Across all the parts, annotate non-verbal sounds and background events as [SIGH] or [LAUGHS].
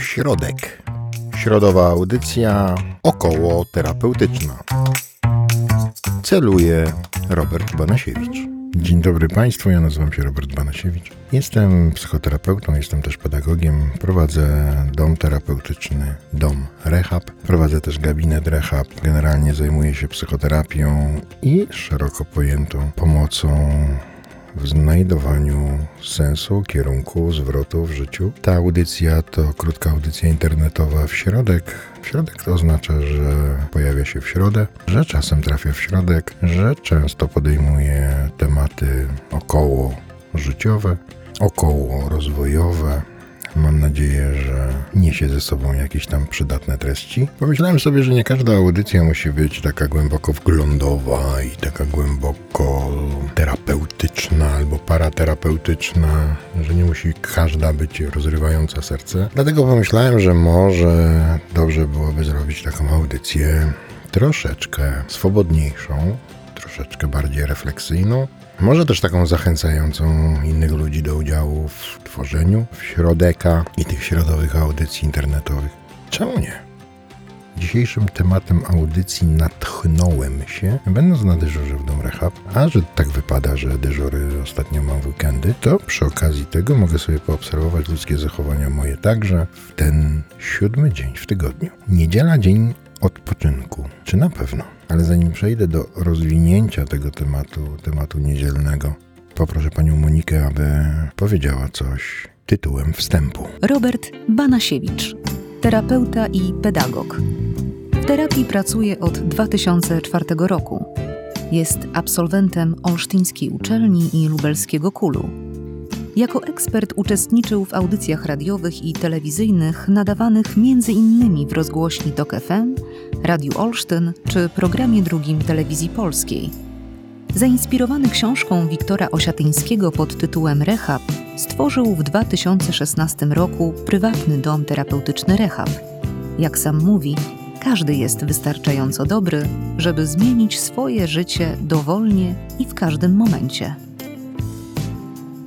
środek. Środowa audycja około terapeutyczna. Celuje Robert Banasiewicz. Dzień dobry Państwu, ja nazywam się Robert Banasiewicz. Jestem psychoterapeutą, jestem też pedagogiem. Prowadzę dom terapeutyczny, dom rehab. Prowadzę też gabinet rehab. Generalnie zajmuję się psychoterapią i szeroko pojętą pomocą w znajdowaniu sensu, kierunku, zwrotu w życiu. Ta audycja to krótka audycja internetowa w środek. W środek to oznacza, że pojawia się w środę, że czasem trafia w środek, że często podejmuje tematy około życiowe, około rozwojowe, Mam nadzieję, że niesie ze sobą jakieś tam przydatne treści. Pomyślałem sobie, że nie każda audycja musi być taka głęboko wglądowa i taka głęboko terapeutyczna albo paraterapeutyczna, że nie musi każda być rozrywająca serce. Dlatego pomyślałem, że może dobrze byłoby zrobić taką audycję troszeczkę swobodniejszą, troszeczkę bardziej refleksyjną, może też taką zachęcającą innych ludzi do udziału w tworzeniu w środeka i tych środowych audycji internetowych. Czemu nie? Dzisiejszym tematem audycji natchnąłem się, będąc na dyżurze w Dom Rehab, a że tak wypada, że dyżury ostatnio mam w weekendy, to przy okazji tego mogę sobie poobserwować ludzkie zachowania moje także w ten siódmy dzień w tygodniu. Niedziela dzień odpoczynku. Czy na pewno? Ale zanim przejdę do rozwinięcia tego tematu, tematu niedzielnego, poproszę panią Monikę, aby powiedziała coś tytułem wstępu. Robert Banasiewicz, terapeuta i pedagog. W terapii pracuje od 2004 roku. Jest absolwentem Olsztyńskiej Uczelni i Lubelskiego Kulu. Jako ekspert uczestniczył w audycjach radiowych i telewizyjnych nadawanych m.in. w rozgłośni TOK FM, Radiu Olsztyn czy programie drugim Telewizji Polskiej. Zainspirowany książką Wiktora Osiatyńskiego pod tytułem Rehab, stworzył w 2016 roku prywatny dom terapeutyczny Rehab. Jak sam mówi, każdy jest wystarczająco dobry, żeby zmienić swoje życie dowolnie i w każdym momencie.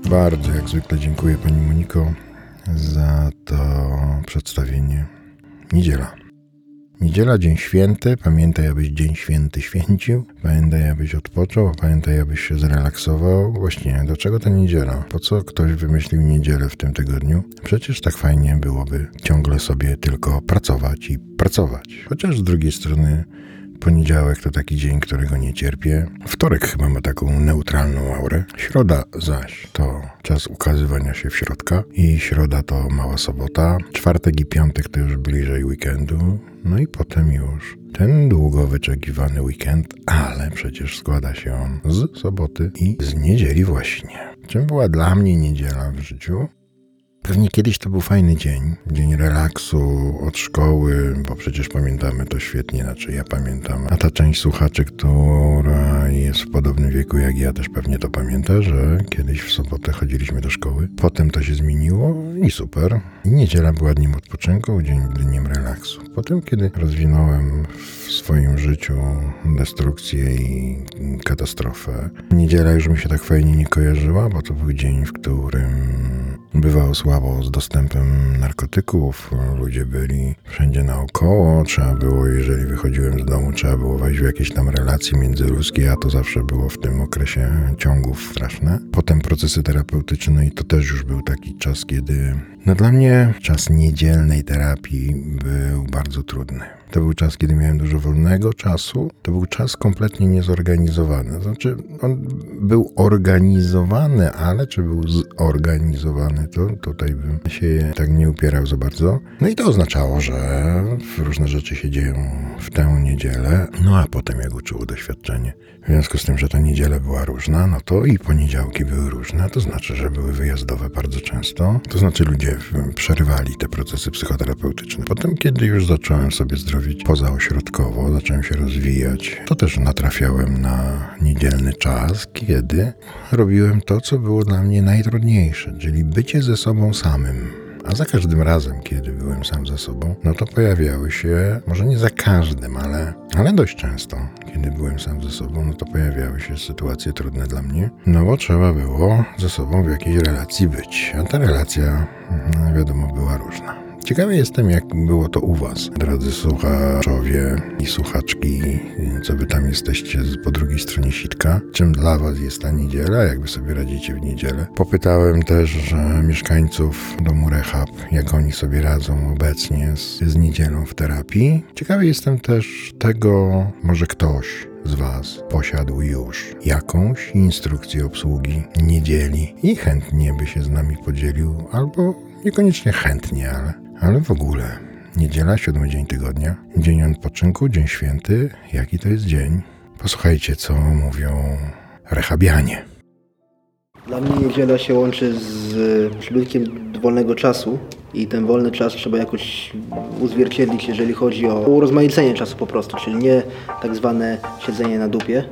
Bardzo jak zwykle dziękuję Pani Moniko za to przedstawienie. Niedziela. Niedziela, dzień święty. Pamiętaj, abyś dzień święty święcił. Pamiętaj, abyś odpoczął. Pamiętaj, abyś się zrelaksował. Właśnie, do czego ta niedziela? Po co ktoś wymyślił niedzielę w tym tygodniu? Przecież tak fajnie byłoby ciągle sobie tylko pracować i pracować. Chociaż z drugiej strony Poniedziałek to taki dzień, którego nie cierpię. Wtorek chyba ma taką neutralną aurę. Środa zaś to czas ukazywania się w środka. I środa to mała sobota. Czwartek i piątek to już bliżej weekendu. No i potem już ten długo wyczekiwany weekend, ale przecież składa się on z soboty i z niedzieli właśnie. Czym była dla mnie niedziela w życiu? Pewnie kiedyś to był fajny dzień, dzień relaksu od szkoły, bo przecież pamiętamy to świetnie, znaczy ja pamiętam. A ta część słuchaczy, która jest w podobnym wieku jak ja, też pewnie to pamięta, że kiedyś w sobotę chodziliśmy do szkoły. Potem to się zmieniło i super. I niedziela była dniem odpoczynku, dzień dniem relaksu. Potem, kiedy rozwinąłem w swoim życiu destrukcję i katastrofę, niedziela już mi się tak fajnie nie kojarzyła, bo to był dzień, w którym bywało słabo z dostępem narkotyków. Ludzie byli wszędzie naokoło. Trzeba było, jeżeli wychodziłem z domu, trzeba było wejść w jakieś tam relacje międzyludzkie, a to zawsze było w tym okresie ciągów straszne. Potem procesy terapeutyczne i to też już był taki czas, kiedy no dla mnie czas niedzielnej terapii był bardzo trudny. To był czas, kiedy miałem dużo wolnego czasu. To był czas kompletnie niezorganizowany. Znaczy, on był organizowany, ale czy był zorganizowany, to tutaj bym się tak nie upierał za bardzo. No i to oznaczało, że różne rzeczy się dzieją w tę niedzielę. No a potem, jak uczyło doświadczenie, w związku z tym, że ta niedziela była różna, no to i poniedziałki były różne, to znaczy, że były wyjazdowe bardzo często. To znaczy, ludzie przerywali te procesy psychoterapeutyczne. Potem, kiedy już zacząłem sobie zdrowić pozaośrodkowo, zacząłem się rozwijać, to też natrafiałem na niedzielny czas, kiedy robiłem to, co było dla mnie najtrudniejsze, czyli bycie ze sobą samym. A za każdym razem, kiedy byłem sam ze sobą, no to pojawiały się, może nie za każdym, ale, ale dość często, kiedy byłem sam ze sobą, no to pojawiały się sytuacje trudne dla mnie, no bo trzeba było ze sobą w jakiejś relacji być. A ta relacja, no wiadomo, była różna. Ciekawy jestem, jak było to u Was, drodzy słuchaczowie i słuchaczki, co Wy tam jesteście po drugiej stronie sitka. Czym dla Was jest ta niedziela, jak Wy sobie radzicie w niedzielę. Popytałem też mieszkańców domu Rehab, jak oni sobie radzą obecnie z, z niedzielą w terapii. Ciekawy jestem też tego, może ktoś z Was posiadł już jakąś instrukcję obsługi niedzieli i chętnie by się z nami podzielił, albo niekoniecznie chętnie, ale, ale w ogóle. Niedziela, siódmy dzień tygodnia, dzień odpoczynku, dzień święty. Jaki to jest dzień? Posłuchajcie, co mówią rehabianie. Dla mnie niedziela się łączy z przybitkiem wolnego czasu i ten wolny czas trzeba jakoś uzwierciedlić, jeżeli chodzi o urozmaicenie czasu po prostu, czyli nie tak zwane siedzenie na dupie.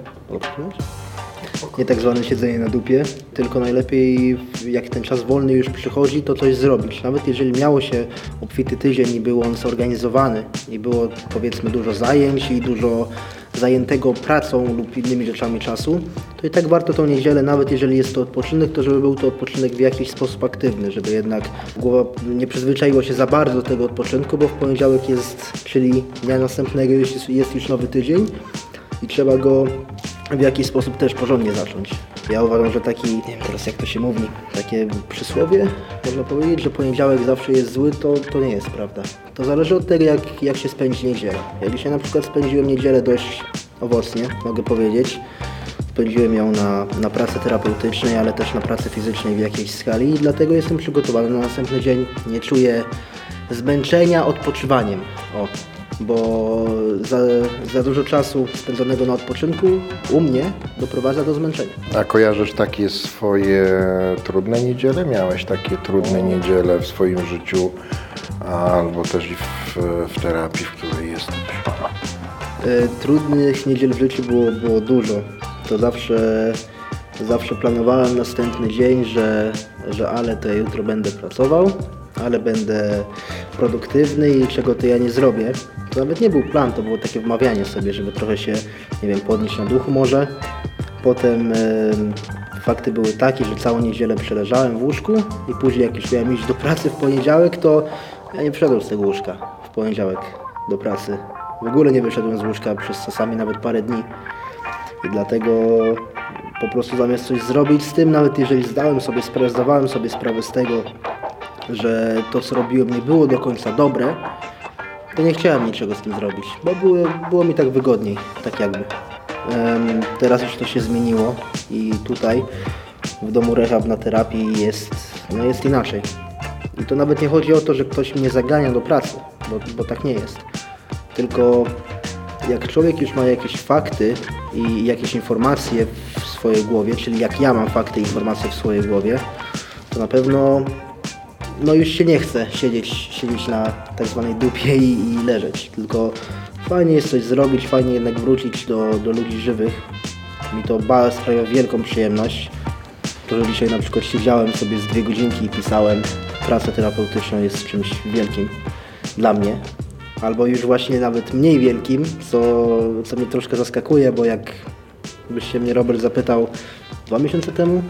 Nie tak zwane siedzenie na dupie, tylko najlepiej jak ten czas wolny już przychodzi, to coś zrobić. Nawet jeżeli miało się obfity tydzień i był on zorganizowany i było powiedzmy dużo zajęć i dużo zajętego pracą lub innymi rzeczami czasu, to i tak warto tą niedzielę, nawet jeżeli jest to odpoczynek, to żeby był to odpoczynek w jakiś sposób aktywny, żeby jednak głowa nie przyzwyczaiła się za bardzo do tego odpoczynku, bo w poniedziałek jest, czyli dnia następnego jest, jest już nowy tydzień i trzeba go w jakiś sposób też porządnie zacząć. Ja uważam, że taki, nie wiem teraz jak to się mówi, takie przysłowie, można powiedzieć, że poniedziałek zawsze jest zły, to, to nie jest prawda. To zależy od tego, jak, jak się spędzi niedzielę. Ja dzisiaj na przykład spędziłem niedzielę dość owocnie, mogę powiedzieć. Spędziłem ją na, na pracy terapeutycznej, ale też na pracy fizycznej w jakiejś skali i dlatego jestem przygotowany na następny dzień. Nie czuję zmęczenia odpoczywaniem. O, bo za, za dużo czasu spędzonego na odpoczynku u mnie doprowadza do zmęczenia. A kojarzysz takie swoje trudne niedziele? Miałeś takie trudne niedziele w swoim życiu albo też i w, w terapii, w której jesteś? E, Trudnych niedziel w życiu było, było dużo. To zawsze, zawsze planowałem następny dzień, że, że ale to ja jutro będę pracował, ale będę produktywny i czego to ja nie zrobię. To nawet nie był plan, to było takie wmawianie sobie, żeby trochę się, nie wiem, podnieść na duchu może. Potem fakty były takie, że całą niedzielę przeleżałem w łóżku i później jak już miałem iść do pracy w poniedziałek, to ja nie wszedłem z tego łóżka w poniedziałek do pracy. W ogóle nie wyszedłem z łóżka przez czasami nawet parę dni. I dlatego po prostu zamiast coś zrobić z tym, nawet jeżeli zdałem sobie sprawę, zdawałem sobie sprawę z tego, że to co robiłem nie było do końca dobre, to nie chciałem niczego z tym zrobić, bo było, było mi tak wygodniej, tak jakby. Em, teraz już to się zmieniło i tutaj w domu rehab na terapii jest, no jest inaczej. I to nawet nie chodzi o to, że ktoś mnie zagania do pracy, bo, bo tak nie jest. Tylko jak człowiek już ma jakieś fakty i jakieś informacje w swojej głowie, czyli jak ja mam fakty i informacje w swojej głowie, to na pewno no już się nie chce siedzieć, siedzieć na tak zwanej dupie i, i leżeć. Tylko fajnie jest coś zrobić, fajnie jednak wrócić do, do ludzi żywych. Mi to ba sprawia wielką przyjemność. To, że dzisiaj na przykład siedziałem sobie z dwie godzinki i pisałem, pracę terapeutyczną jest czymś wielkim dla mnie. Albo już właśnie nawet mniej wielkim, co, co mnie troszkę zaskakuje, bo jak byś się mnie Robert zapytał dwa miesiące temu,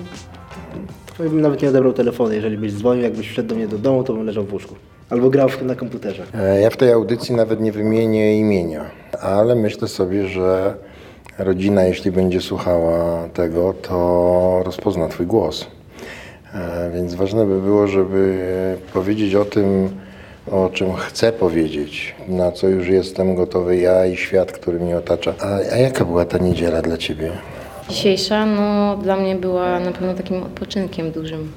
to bym nawet nie odebrał telefonu. Jeżeli byś dzwonił, jakbyś wszedł do mnie do domu, to bym leżał w łóżku. Albo grał na komputerze. E, Ja w tej audycji nawet nie wymienię imienia, ale myślę sobie, że rodzina, jeśli będzie słuchała tego, to rozpozna Twój głos. E, Więc ważne by było, żeby powiedzieć o tym, o czym chcę powiedzieć, na co już jestem gotowy ja i świat, który mnie otacza. A, a jaka była ta niedziela dla Ciebie? Dzisiejsza no, dla mnie była na pewno takim odpoczynkiem dużym,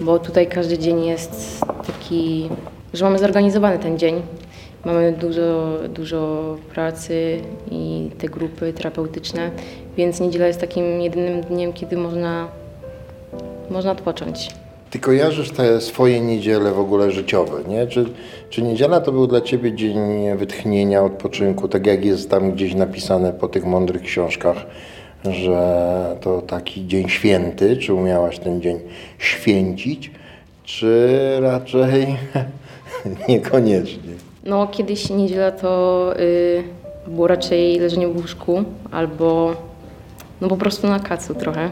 bo tutaj każdy dzień jest taki, że mamy zorganizowany ten dzień. Mamy dużo, dużo pracy i te grupy terapeutyczne, więc niedziela jest takim jedynym dniem, kiedy można, można odpocząć. Ty kojarzysz te swoje niedziele w ogóle życiowe, nie? Czy, czy niedziela to był dla Ciebie dzień wytchnienia, odpoczynku, tak jak jest tam gdzieś napisane po tych mądrych książkach, że to taki dzień święty, czy umiałaś ten dzień święcić, czy raczej [LAUGHS] niekoniecznie? No, kiedyś niedziela to y, było raczej leżenie w łóżku albo no po prostu na kacu trochę.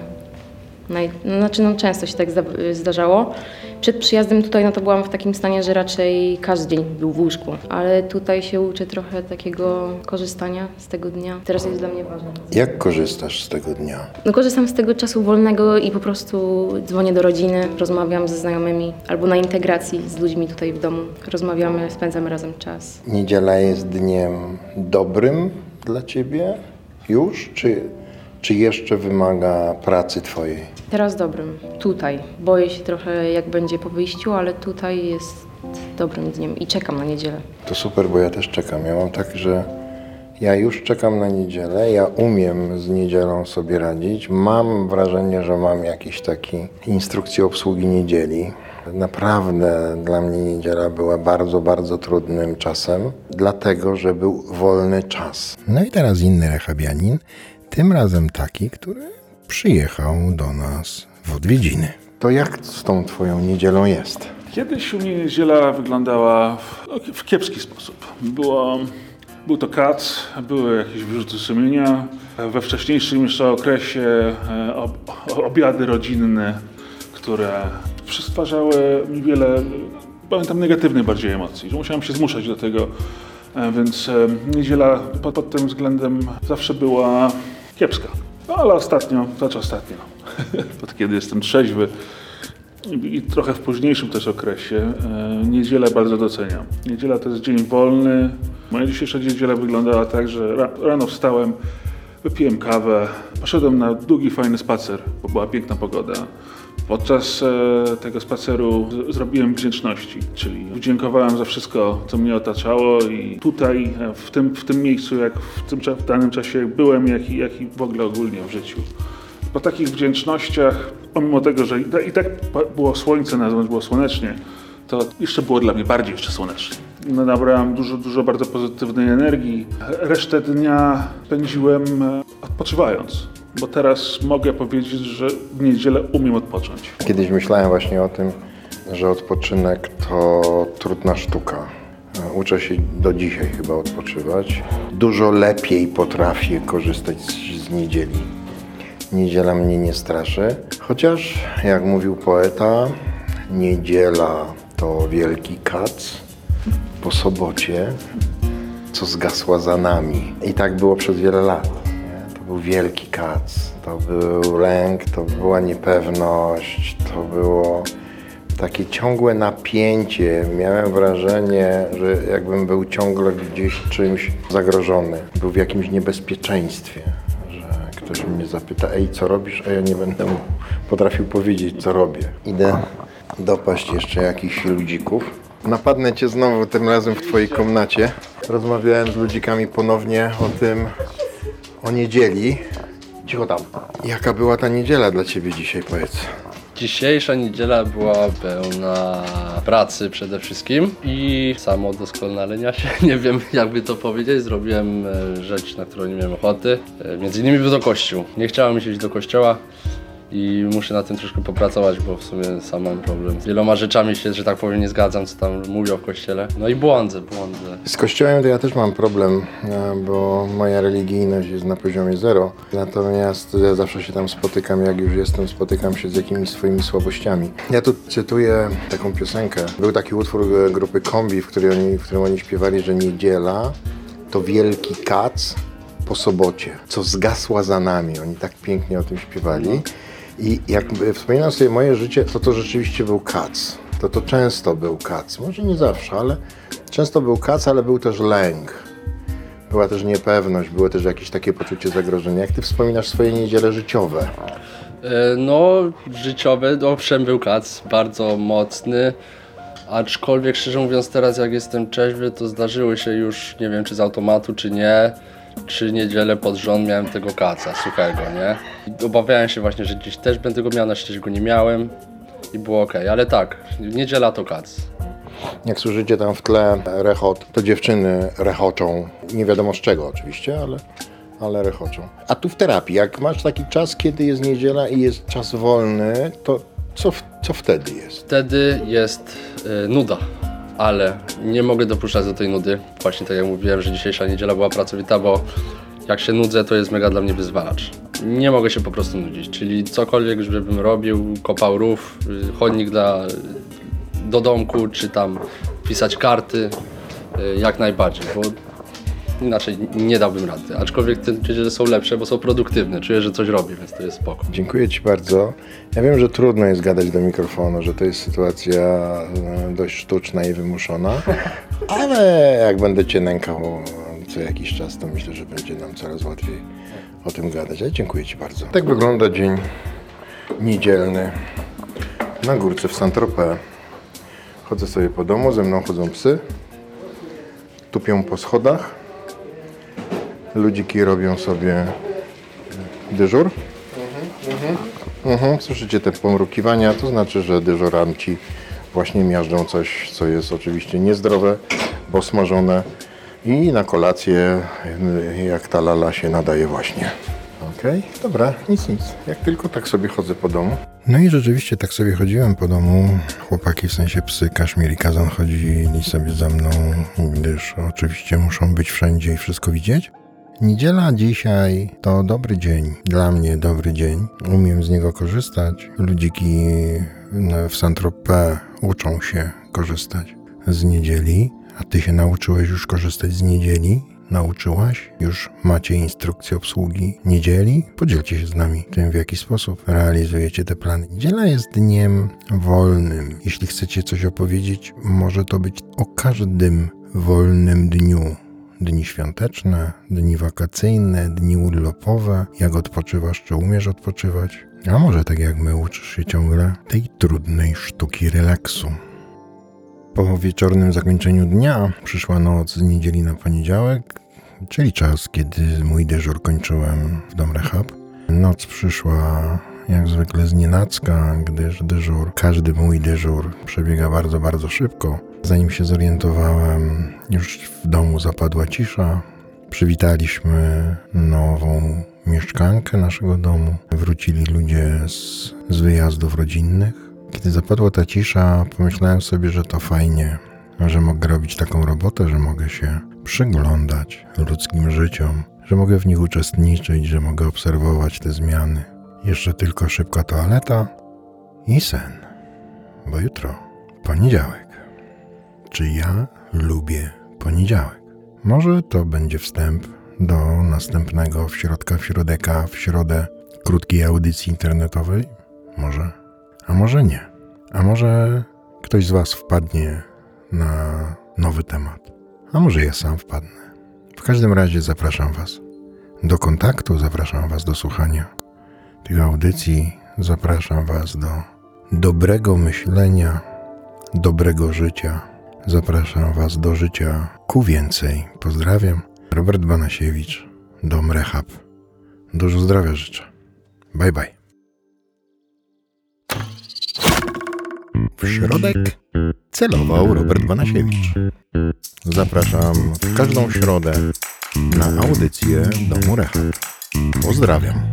Naj, no, znaczy, no, często się tak zda, zdarzało. Przed przyjazdem tutaj no, to byłam w takim stanie, że raczej każdy dzień był w łóżku, ale tutaj się uczę trochę takiego korzystania z tego dnia. Teraz jest dla mnie ważne. Jak korzystasz z tego dnia? No, korzystam z tego czasu wolnego i po prostu dzwonię do rodziny, rozmawiam ze znajomymi albo na integracji z ludźmi tutaj w domu. Rozmawiamy, spędzamy razem czas. Niedziela jest dniem dobrym dla ciebie już, czy, czy jeszcze wymaga pracy twojej? Teraz dobrym. Tutaj. Boję się trochę jak będzie po wyjściu, ale tutaj jest dobrym dniem i czekam na niedzielę. To super, bo ja też czekam. Ja mam tak, że ja już czekam na niedzielę, ja umiem z niedzielą sobie radzić. Mam wrażenie, że mam jakiś taki instrukcję obsługi niedzieli. Naprawdę dla mnie niedziela była bardzo, bardzo trudnym czasem, dlatego że był wolny czas. No i teraz inny rehabianin, tym razem taki, który przyjechał do nas w odwiedziny. To jak z tą twoją niedzielą jest? Kiedyś u mnie niedziela wyglądała w, w kiepski sposób. Było, był to kac, były jakieś wyrzuty sumienia. We wcześniejszym jeszcze okresie e, ob, obiady rodzinne, które przysparzały mi wiele, pamiętam, negatywnych bardziej emocji, że musiałem się zmuszać do tego. E, Więc e, niedziela pod, pod tym względem zawsze była kiepska. No, ale ostatnio, znaczy ostatnio, [LAUGHS] od kiedy jestem trzeźwy, i trochę w późniejszym też okresie e, niedzielę bardzo doceniam. Niedziela to jest dzień wolny. Moja dzisiejsza niedziela wyglądała tak, że ra, rano wstałem, wypiłem kawę, poszedłem na długi, fajny spacer, bo była piękna pogoda. Podczas e, tego spaceru zrobiłem wdzięczności, czyli dziękowałem za wszystko, co mnie otaczało i tutaj, e, w tym, w tym miejscu, jak w, tym, w danym czasie byłem, jak i, jak i w ogóle ogólnie w życiu. Po takich wdzięcznościach, pomimo tego, że i tak, było słońce na zewnątrz, było słonecznie, to jeszcze było dla mnie bardziej jeszcze słonecznie. No, Nabrałem dużo, dużo bardzo pozytywnej energii. Resztę dnia spędziłem e, odpoczywając, bo teraz mogę powiedzieć, że w niedzielę umiem odpocząć. Kiedyś myślałem właśnie o tym, że odpoczynek to trudna sztuka. E, Uczę się do dzisiaj chyba odpoczywać. Dużo lepiej potrafię korzystać z, niedzieli. Niedziela mnie nie straszy, chociaż jak mówił poeta, niedziela to wielki kac po sobocie, co zgasła za nami. I tak było przez wiele lat. To był wielki kac, to był lęk, to była niepewność, to było takie ciągłe napięcie. Miałem wrażenie, że jakbym był ciągle gdzieś czymś zagrożony, był w jakimś niebezpieczeństwie. Że ktoś mnie zapyta, ej, co robisz? A ja nie będę mu potrafił powiedzieć, co robię. Idę dopaść jeszcze jakichś ludzików. Napadnę cię znowu, tym razem w twojej komnacie. Rozmawiałem z ludzikami ponownie o tym, o niedzieli. Cicho tam. Jaka była ta niedziela dla ciebie dzisiaj, powiedz? Dzisiejsza niedziela była pełna pracy przede wszystkim i samo doskonalenia się. [LAUGHS] Nie wiem, jakby to powiedzieć. Zrobiłem e, rzecz, na którą nie miałem ochoty. E, Między innymi był to kościół. Nie chciałem iść do kościoła i muszę na tym troszkę popracować, bo w sumie sam mam problem. Z wieloma rzeczami się, że tak powiem, nie zgadzam, co tam mówią w kościele. No i błądzę, błądzę. Z kościołem to ja też mam problem, e, bo moja religijność jest na poziomie zero. Natomiast ja zawsze się tam spotykam, jak już jestem, spotykam się z jakimiś swoimi słabościami. Ja tu cytuję taką piosenkę. Był taki utwór grupy Kombi, w, której oni, w którym oni śpiewali, że niedziela to wielki kac po sobocie, co zgasła za nami. Oni tak pięknie o tym śpiewali. I jak wspominam sobie moje życie, to to rzeczywiście był kac. To to często był kac. Może nie zawsze, ale często był kac, ale był też lęk. Była też niepewność, było też jakieś takie poczucie zagrożenia. Jak ty wspominasz swoje niedziele życiowe? E, No, życiowy, owszem, był kac, bardzo mocny. Aczkolwiek, szczerze mówiąc, teraz jak jestem trzeźwy, to zdarzyły się już, nie wiem czy z automatu, czy nie, trzy niedziele pod rząd miałem tego kaca suchego, nie? I obawiałem się właśnie, że gdzieś też będę go miał, na szczęście go nie miałem i było ok, ale tak, niedziela to kac. Jak słyszycie tam w tle rechot, to dziewczyny rechoczą. Nie wiadomo z czego oczywiście, ale, ale rechoczą. A tu w terapii, jak masz taki czas, kiedy jest niedziela i jest czas wolny, to co, co wtedy jest? Wtedy jest e, nuda, ale nie mogę dopuszczać do tej nudy. Właśnie tak jak mówiłem, że dzisiejsza niedziela była pracowita, bo jak się nudzę, to jest mega dla mnie wyzwalacz. nie mogę się po prostu nudzić. Czyli cokolwiek, żebym robił, kopał rów, y, chodnik dla, do domku, czy tam pisać karty, y, jak najbardziej, bo inaczej nie dałbym rady. Aczkolwiek te niedziele są lepsze, bo są produktywne. Czuję, że coś robię, więc to jest spoko. Dziękuję Ci bardzo. Ja wiem, że trudno jest gadać do mikrofonu, że to jest sytuacja e, dość sztuczna i wymuszona, [LAUGHS] ale jak będę Cię nękał co jakiś czas, to myślę, że będzie nam coraz łatwiej o tym gadać. Ja dziękuję Ci bardzo. Tak wygląda dzień niedzielny na górce w Saint-Tropez. Chodzę sobie po domu, ze mną chodzą psy, tupią po schodach. Ludziki robią sobie dyżur. Mhm, słyszycie te pomrukiwania, to znaczy, że dyżuranci właśnie miażdżą coś, co jest oczywiście niezdrowe, bo smażone i na kolację, jak ta lala się nadaje właśnie. Okej, dobra, nic, nic. Jak tylko tak sobie chodzę po domu. No i rzeczywiście tak sobie chodziłem po domu. Chłopaki, w sensie psy, Kaszmir i Kazan chodzili sobie za mną, gdyż oczywiście muszą być wszędzie i wszystko widzieć. Niedziela dzisiaj to dobry dzień. Dla mnie dobry dzień. Umiem z niego korzystać. Ludziki no, w Saint-Tropez uczą się korzystać z niedzieli. A ty się nauczyłeś już korzystać z niedzieli? Nauczyłaś? Już macie instrukcję obsługi niedzieli? Podzielcie się z nami tym, w jaki sposób realizujecie te plany. Niedziela jest dniem wolnym. Jeśli chcecie coś opowiedzieć, może to być o każdym wolnym dniu dni świąteczne, dni wakacyjne, dni urlopowe, jak odpoczywasz, czy umiesz odpoczywać. A może tak jak my uczysz się ciągle tej trudnej sztuki relaksu. Po wieczornym zakończeniu dnia przyszła noc z niedzieli na poniedziałek, czyli czas, kiedy mój dyżur kończyłem w Dom Rehab. Noc przyszła jak zwykle z nienacka, gdyż dyżur, każdy mój dyżur przebiega bardzo, bardzo szybko. Zanim się zorientowałem, już w domu zapadła cisza. Przywitaliśmy nową mieszkankę naszego domu. Wrócili ludzie z, z wyjazdów rodzinnych. Kiedy zapadła ta cisza, pomyślałem sobie, że to fajnie, że mogę robić taką robotę, że mogę się przyglądać ludzkim życiom, że mogę w nich uczestniczyć, że mogę obserwować te zmiany. Jeszcze tylko szybka toaleta i sen, bo jutro poniedziałek. Czy ja lubię poniedziałek? Może to będzie wstęp do następnego w środka w środeka w środę krótkiej audycji internetowej? Może, a może nie. A może ktoś z Was wpadnie na nowy temat? A może ja sam wpadnę? W każdym razie zapraszam Was do kontaktu, zapraszam Was do słuchania tych audycji. Zapraszam Was do dobrego myślenia, dobrego życia. Zapraszam Was do życia ku więcej. Pozdrawiam. Robert Banasiewicz, Dom Rehab. Dużo zdrowia życzę. Bye bye. W środek celował Robert Banasiewicz. Zapraszam w każdą środę na audycję Domu Rehab. Pozdrawiam.